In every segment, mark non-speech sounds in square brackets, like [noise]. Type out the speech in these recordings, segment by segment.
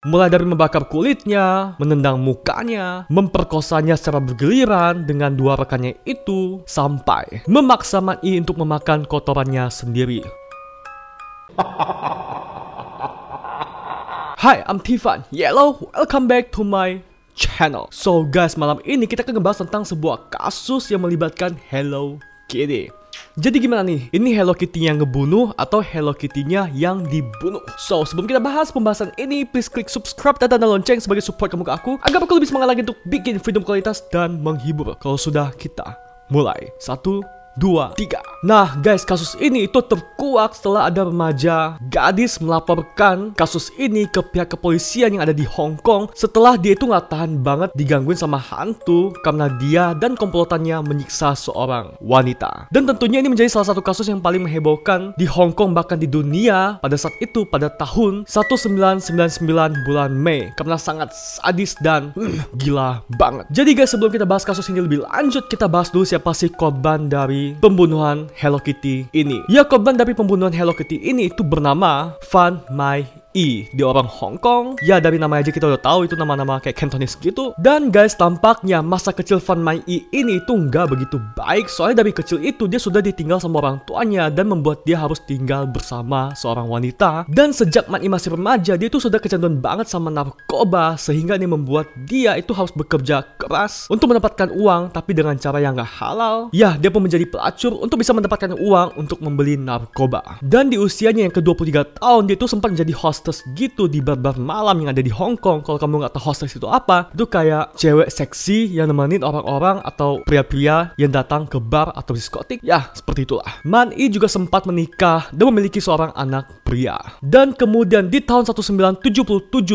Mulai dari membakar kulitnya, menendang mukanya, memperkosanya secara bergiliran dengan dua rekannya itu, sampai memaksa Man I untuk memakan kotorannya sendiri. [laughs] Hai, I'm Tiffan Yellow. Welcome back to my channel. So guys, malam ini kita akan ngebahas tentang sebuah kasus yang melibatkan Hello Kitty. Jadi gimana nih? Ini Hello Kitty yang ngebunuh atau Hello Kitty-nya yang dibunuh? So, sebelum kita bahas pembahasan ini, please klik subscribe dan tanda lonceng sebagai support kamu ke aku agar aku lebih semangat lagi untuk bikin video kualitas dan menghibur. Kalau sudah kita mulai. Satu, dua, tiga. Nah guys, kasus ini itu terkuak setelah ada remaja gadis melaporkan kasus ini ke pihak kepolisian yang ada di Hong Kong setelah dia itu nggak tahan banget digangguin sama hantu karena dia dan komplotannya menyiksa seorang wanita. Dan tentunya ini menjadi salah satu kasus yang paling menghebohkan di Hong Kong bahkan di dunia pada saat itu pada tahun 1999 bulan Mei karena sangat sadis dan mm, gila banget. Jadi guys, sebelum kita bahas kasus ini lebih lanjut, kita bahas dulu siapa sih korban dari pembunuhan Hello Kitty ini. Ya korban dari pembunuhan Hello Kitty ini itu bernama Fan Mai I di orang Hong Kong. Ya dari nama aja kita udah tahu itu nama-nama kayak Cantonese gitu. Dan guys tampaknya masa kecil Fan Mai I ini itu nggak begitu baik soalnya dari kecil itu dia sudah ditinggal sama orang tuanya dan membuat dia harus tinggal bersama seorang wanita. Dan sejak Mai I masih remaja dia itu sudah kecanduan banget sama narkoba sehingga ini membuat dia itu harus bekerja keras untuk mendapatkan uang tapi dengan cara yang gak halal. Ya dia pun menjadi pelacur untuk bisa mendapatkan uang untuk membeli narkoba. Dan di usianya yang ke-23 tahun dia itu sempat menjadi host hostess gitu di bar-bar malam yang ada di Hong Kong. Kalau kamu nggak tahu hostess itu apa, itu kayak cewek seksi yang nemenin orang-orang atau pria-pria yang datang ke bar atau diskotik. Ya, seperti itulah. Man I juga sempat menikah dan memiliki seorang anak pria. Dan kemudian di tahun 1977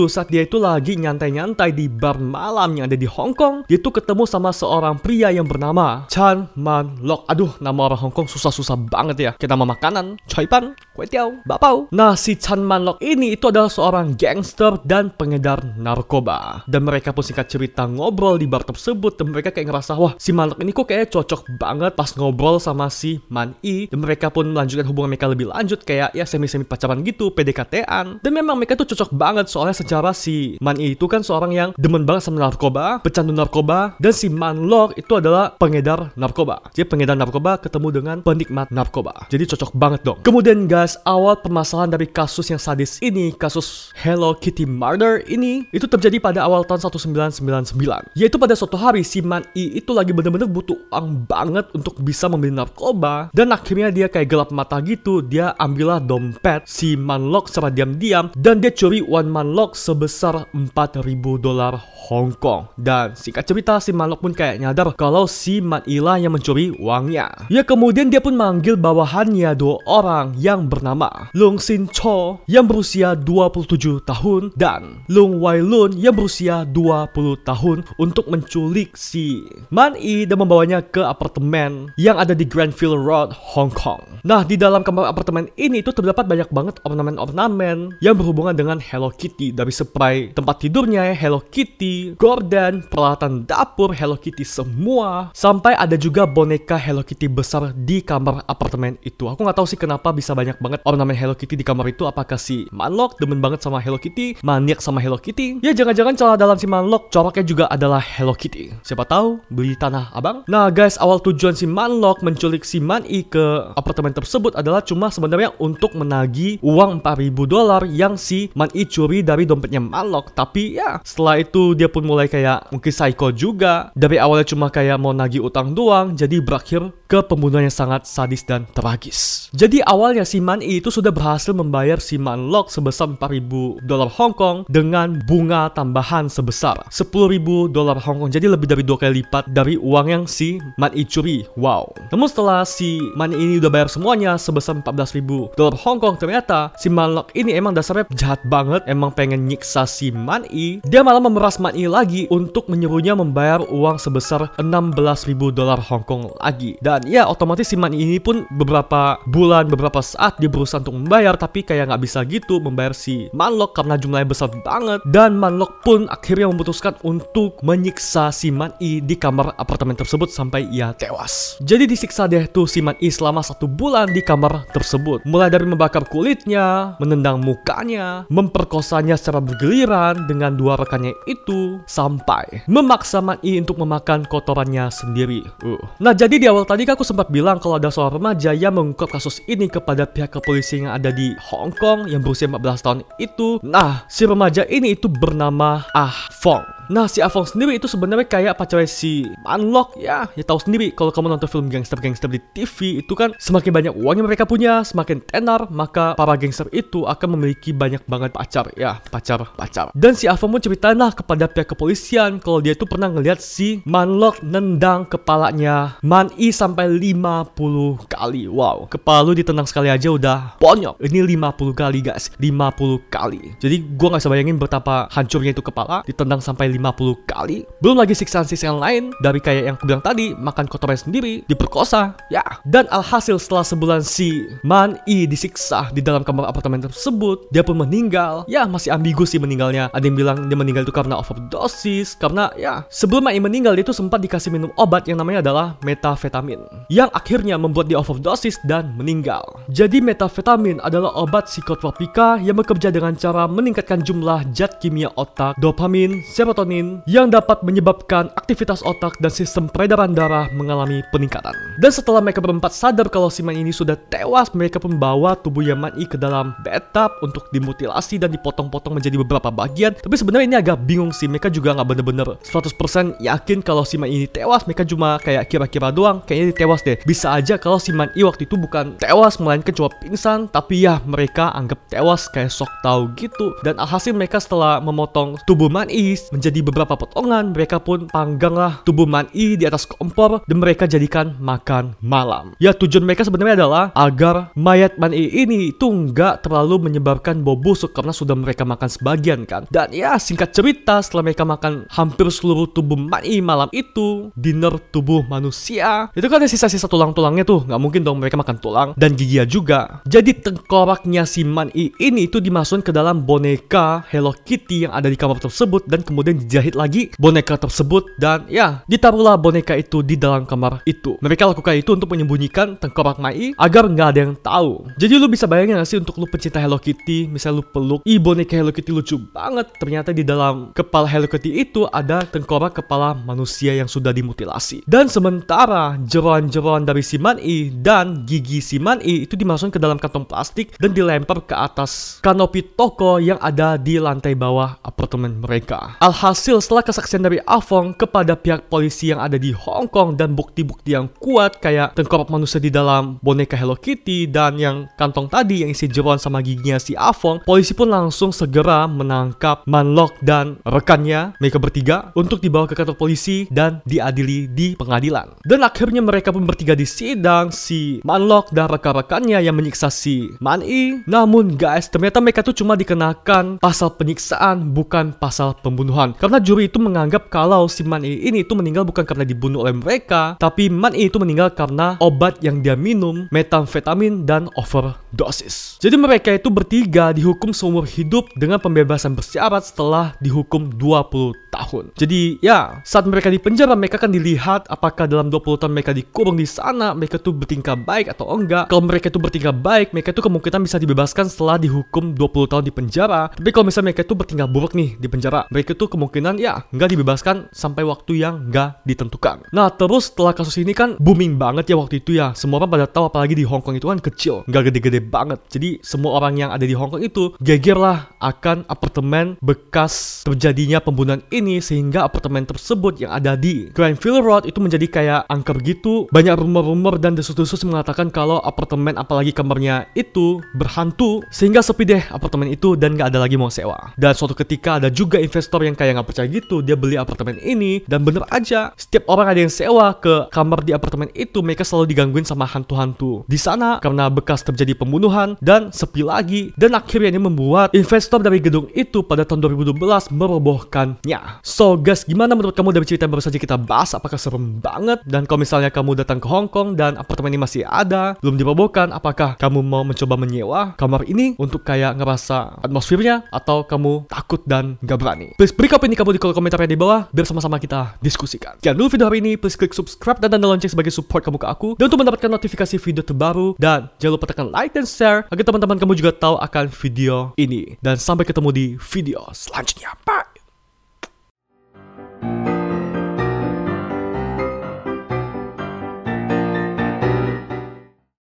saat dia itu lagi nyantai-nyantai di bar malam yang ada di Hong Kong, dia itu ketemu sama seorang pria yang bernama Chan Man Lok. Aduh, nama orang Hong Kong susah-susah banget ya. Kita nama makanan, choi pan, kue tiao, bapau. Nah, si Chan Man Lok ini itu adalah seorang gangster dan pengedar narkoba. Dan mereka pun singkat cerita ngobrol di bar tersebut dan mereka kayak ngerasa wah si Manlok ini kok kayak cocok banget pas ngobrol sama si Man I dan mereka pun melanjutkan hubungan mereka lebih lanjut kayak ya semi-semi pacaran gitu, PDKT-an. Dan memang mereka tuh cocok banget soalnya secara si Man I itu kan seorang yang demen banget sama narkoba, pecandu narkoba dan si Manlok itu adalah pengedar narkoba. Jadi pengedar narkoba ketemu dengan penikmat narkoba. Jadi cocok banget dong. Kemudian guys, awal permasalahan dari kasus yang sadis ini kasus Hello Kitty murder ini itu terjadi pada awal tahun 1999. Yaitu pada suatu hari si Man I itu lagi bener-bener butuh uang banget untuk bisa membeli narkoba dan akhirnya dia kayak gelap mata gitu. Dia ambillah dompet si Manlock secara diam-diam dan dia curi one Manlock sebesar 4000 dolar Hong Kong. Dan singkat cerita si Manlock pun kayak nyadar kalau si Man I lah yang mencuri uangnya. Ya kemudian dia pun manggil bawahannya dua orang yang bernama Lung Sin Cho yang berusia 27 tahun dan Lung Wai Lun yang berusia 20 tahun untuk menculik si Man Yi dan membawanya ke apartemen yang ada di Grandville Road, Hong Kong. Nah, di dalam kamar apartemen ini itu terdapat banyak banget ornamen-ornamen yang berhubungan dengan Hello Kitty dari spray tempat tidurnya Hello Kitty, gorden, peralatan dapur Hello Kitty semua, sampai ada juga boneka Hello Kitty besar di kamar apartemen itu. Aku nggak tahu sih kenapa bisa banyak banget ornamen Hello Kitty di kamar itu. Apakah si Manlo Manlock demen banget sama Hello Kitty, maniak sama Hello Kitty. Ya jangan-jangan celah dalam si Manlock coraknya juga adalah Hello Kitty. Siapa tahu beli tanah abang? Nah guys, awal tujuan si Manlock menculik si Man I ke apartemen tersebut adalah cuma sebenarnya untuk menagih uang 4000 dolar yang si Man I curi dari dompetnya Manlock. Tapi ya setelah itu dia pun mulai kayak mungkin psycho juga. Dari awalnya cuma kayak mau nagih utang doang, jadi berakhir ke pembunuhan yang sangat sadis dan tragis. Jadi awalnya si Man I itu sudah berhasil membayar si Manlock sebesar sebesar 4000 dolar Hong Kong dengan bunga tambahan sebesar 10.000 dolar Hong Kong. Jadi lebih dari dua kali lipat dari uang yang si Man I curi. Wow. Namun setelah si Man ini udah bayar semuanya sebesar 14.000 dolar Hong Kong, ternyata si Manlock ini emang dasarnya jahat banget, emang pengen nyiksa si Man I. Dia malah memeras Man I lagi untuk menyuruhnya membayar uang sebesar 16.000 dolar Hong Kong lagi. Dan ya otomatis si Man ini pun beberapa bulan, beberapa saat dia berusaha untuk membayar tapi kayak nggak bisa gitu membayar si Manlok karena jumlahnya besar banget. Dan Manlok pun akhirnya memutuskan untuk menyiksa si Man I di kamar apartemen tersebut sampai ia tewas. Jadi disiksa deh tuh si Man I selama satu bulan di kamar tersebut. Mulai dari membakar kulitnya, menendang mukanya, memperkosanya secara bergiliran dengan dua rekannya itu, sampai memaksa Man I untuk memakan kotorannya sendiri. Uh. Nah jadi di awal tadi kan aku sempat bilang kalau ada seorang remaja yang mengungkap kasus ini kepada pihak kepolisian yang ada di Hong Kong yang berusia 14 tahun itu. Nah si remaja ini itu bernama Ah Fong. Nah si Afong sendiri itu sebenarnya kayak pacarnya si Manlock ya. Ya tahu sendiri kalau kamu nonton film gangster-gangster di TV itu kan semakin banyak uang yang mereka punya semakin tenar maka para gangster itu akan memiliki banyak banget pacar ya. Pacar pacar. Dan si Afong pun ceritain lah kepada pihak kepolisian kalau dia itu pernah ngeliat si Manlock nendang kepalanya Mani sampai 50 kali. Wow kepala lu ditendang sekali aja udah bonyok. Ini 50 kali guys. 50 kali. Jadi gua nggak bisa bayangin betapa hancurnya itu kepala ditendang sampai 50 kali. Belum lagi siksaan-siksaan lain dari kayak yang aku bilang tadi, makan kotoran sendiri, diperkosa, ya. Dan alhasil setelah sebulan si Man I disiksa di dalam kamar apartemen tersebut, dia pun meninggal. Ya, masih ambigu sih meninggalnya. Ada yang bilang dia meninggal itu karena overdosis, karena ya, sebelum Man I meninggal dia itu sempat dikasih minum obat yang namanya adalah metafetamin. Yang akhirnya membuat dia overdosis dan meninggal. Jadi metafetamin adalah obat psikotropika yang bekerja dengan cara meningkatkan jumlah zat kimia otak, dopamin, serotonin, serotonin yang dapat menyebabkan aktivitas otak dan sistem peredaran darah mengalami peningkatan. Dan setelah mereka berempat sadar kalau si Man ini sudah tewas, mereka membawa tubuh Yamani ke dalam bathtub untuk dimutilasi dan dipotong-potong menjadi beberapa bagian. Tapi sebenarnya ini agak bingung sih, mereka juga nggak bener-bener 100% yakin kalau si Man ini tewas, mereka cuma kayak kira-kira doang, kayaknya dia tewas deh. Bisa aja kalau si Man I waktu itu bukan tewas, melainkan cuma pingsan, tapi ya mereka anggap tewas kayak sok tahu gitu. Dan alhasil mereka setelah memotong tubuh Man I menjadi di beberapa potongan, mereka pun pangganglah tubuh Mani di atas kompor dan mereka jadikan makan malam. Ya tujuan mereka sebenarnya adalah agar mayat Mani ini itu nggak terlalu menyebabkan bau busuk karena sudah mereka makan sebagian kan. Dan ya singkat cerita setelah mereka makan hampir seluruh tubuh Mani malam itu, dinner tubuh manusia, itu kan ada sisa-sisa tulang-tulangnya tuh, nggak mungkin dong mereka makan tulang dan gigi juga. Jadi tengkoraknya si Mani ini itu dimasukkan ke dalam boneka Hello Kitty yang ada di kamar tersebut dan kemudian dijahit lagi boneka tersebut dan ya ditaruhlah boneka itu di dalam kamar itu. Mereka lakukan itu untuk menyembunyikan tengkorak Mai agar nggak ada yang tahu. Jadi lu bisa bayangin gak sih untuk lu pencinta Hello Kitty, misal lu peluk, ih boneka Hello Kitty lucu banget. Ternyata di dalam kepala Hello Kitty itu ada tengkorak kepala manusia yang sudah dimutilasi. Dan sementara jeroan-jeroan dari si Mani dan gigi si Mani itu dimasukkan ke dalam kantong plastik dan dilempar ke atas kanopi toko yang ada di lantai bawah apartemen mereka. Alhasil Hasil setelah kesaksian dari Avong kepada pihak polisi yang ada di Hong Kong dan bukti-bukti yang kuat kayak tengkorak manusia di dalam boneka Hello Kitty dan yang kantong tadi yang isi jeruan sama giginya si Avong, polisi pun langsung segera menangkap Manlock dan rekannya, mereka bertiga, untuk dibawa ke kantor polisi dan diadili di pengadilan. Dan akhirnya mereka pun bertiga di sidang si Manlock dan rekan-rekannya yang menyiksa si Mani. Namun guys, ternyata mereka tuh cuma dikenakan pasal penyiksaan bukan pasal pembunuhan. Karena juri itu menganggap kalau si Man I ini itu meninggal bukan karena dibunuh oleh mereka, tapi Man I itu meninggal karena obat yang dia minum, metamfetamin dan overdosis. Jadi mereka itu bertiga dihukum seumur hidup dengan pembebasan bersyarat setelah dihukum 20 tahun. Jadi ya, saat mereka di penjara mereka akan dilihat apakah dalam 20 tahun mereka dikurung di sana, mereka tuh bertingkah baik atau enggak. Kalau mereka itu bertingkah baik, mereka itu kemungkinan bisa dibebaskan setelah dihukum 20 tahun di penjara. Tapi kalau misalnya mereka itu bertingkah buruk nih di penjara, mereka tuh kemungkinan kemungkinan ya nggak dibebaskan sampai waktu yang nggak ditentukan. Nah terus setelah kasus ini kan booming banget ya waktu itu ya. Semua orang pada tahu apalagi di Hong Kong itu kan kecil, nggak gede-gede banget. Jadi semua orang yang ada di Hong Kong itu geger lah akan apartemen bekas terjadinya pembunuhan ini sehingga apartemen tersebut yang ada di Granville Road itu menjadi kayak angker gitu. Banyak rumor-rumor dan desas-desus mengatakan kalau apartemen apalagi kamarnya itu berhantu sehingga sepi deh apartemen itu dan nggak ada lagi mau sewa. Dan suatu ketika ada juga investor yang kayak nggak percaya gitu, dia beli apartemen ini dan bener aja setiap orang ada yang sewa ke kamar di apartemen itu mereka selalu digangguin sama hantu-hantu. Di sana karena bekas terjadi pembunuhan dan sepi lagi dan akhirnya ini membuat investor dari gedung itu pada tahun 2012 merobohkannya. So guys, gimana menurut kamu dari cerita yang baru saja kita bahas? Apakah serem banget? Dan kalau misalnya kamu datang ke Hong Kong dan apartemen ini masih ada, belum dirobohkan, apakah kamu mau mencoba menyewa kamar ini untuk kayak ngerasa atmosfernya atau kamu takut dan nggak berani? Please beri opini kamu di kolom komentar di bawah biar sama-sama kita diskusikan. Jangan dulu video hari ini, please klik subscribe dan tanda lonceng sebagai support kamu ke aku. Dan untuk mendapatkan notifikasi video terbaru dan jangan lupa tekan like dan share agar teman-teman kamu juga tahu akan video ini. Dan sampai ketemu di video selanjutnya. Bye!